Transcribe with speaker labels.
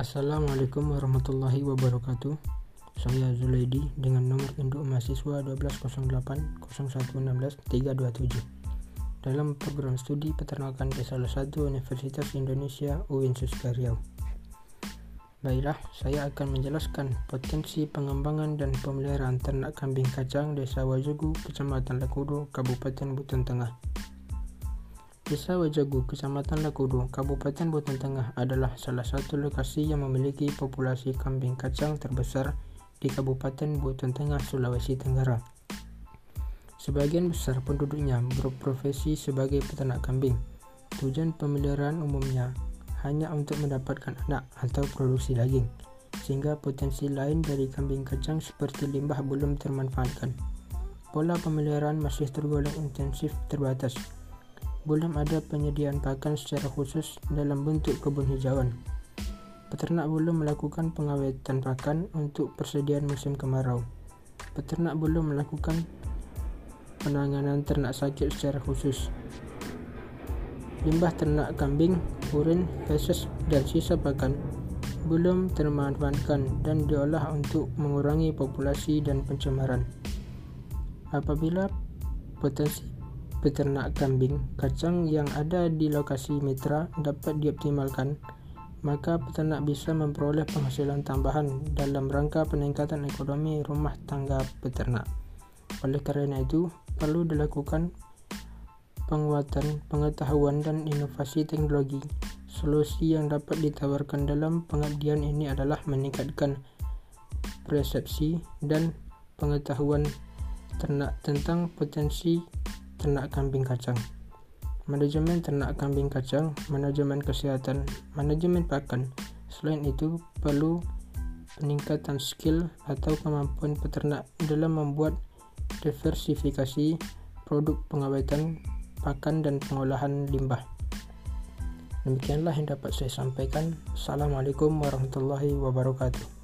Speaker 1: Assalamualaikum warahmatullahi wabarakatuh. Saya Zulaidi dengan nomor induk mahasiswa 12080116327 dalam program studi peternakan di salah satu Universitas Indonesia UIN Suskaryau. Baiklah, saya akan menjelaskan potensi pengembangan dan pemeliharaan ternak kambing kacang Desa Wajugu, Kecamatan Lakudo, Kabupaten Buton Tengah. Desa Wajagu, Kecamatan Lakudo, Kabupaten Buton Tengah adalah salah satu lokasi yang memiliki populasi kambing kacang terbesar di Kabupaten Buton Tengah, Sulawesi Tenggara. Sebagian besar penduduknya berprofesi sebagai peternak kambing. Tujuan pemeliharaan umumnya hanya untuk mendapatkan anak atau produksi daging, sehingga potensi lain dari kambing kacang seperti limbah belum termanfaatkan. Pola pemeliharaan masih tergolong intensif terbatas, belum ada penyediaan pakan secara khusus dalam bentuk kebun hijauan. Peternak belum melakukan pengawetan pakan untuk persediaan musim kemarau. Peternak belum melakukan penanganan ternak sakit secara khusus. Limbah ternak kambing, urin, feses, dan sisa pakan belum termanfaatkan dan diolah untuk mengurangi populasi dan pencemaran. Apabila potensi peternak kambing kacang yang ada di lokasi mitra dapat dioptimalkan, maka peternak bisa memperoleh penghasilan tambahan dalam rangka peningkatan ekonomi rumah tangga peternak. Oleh karena itu, perlu dilakukan penguatan pengetahuan dan inovasi teknologi. Solusi yang dapat ditawarkan dalam pengabdian ini adalah meningkatkan persepsi dan pengetahuan ternak tentang potensi ternak kambing kacang, manajemen ternak kambing kacang, manajemen kesehatan, manajemen pakan. Selain itu, perlu peningkatan skill atau kemampuan peternak dalam membuat diversifikasi produk pengawetan pakan dan pengolahan limbah. Demikianlah yang dapat saya sampaikan. Assalamualaikum warahmatullahi wabarakatuh.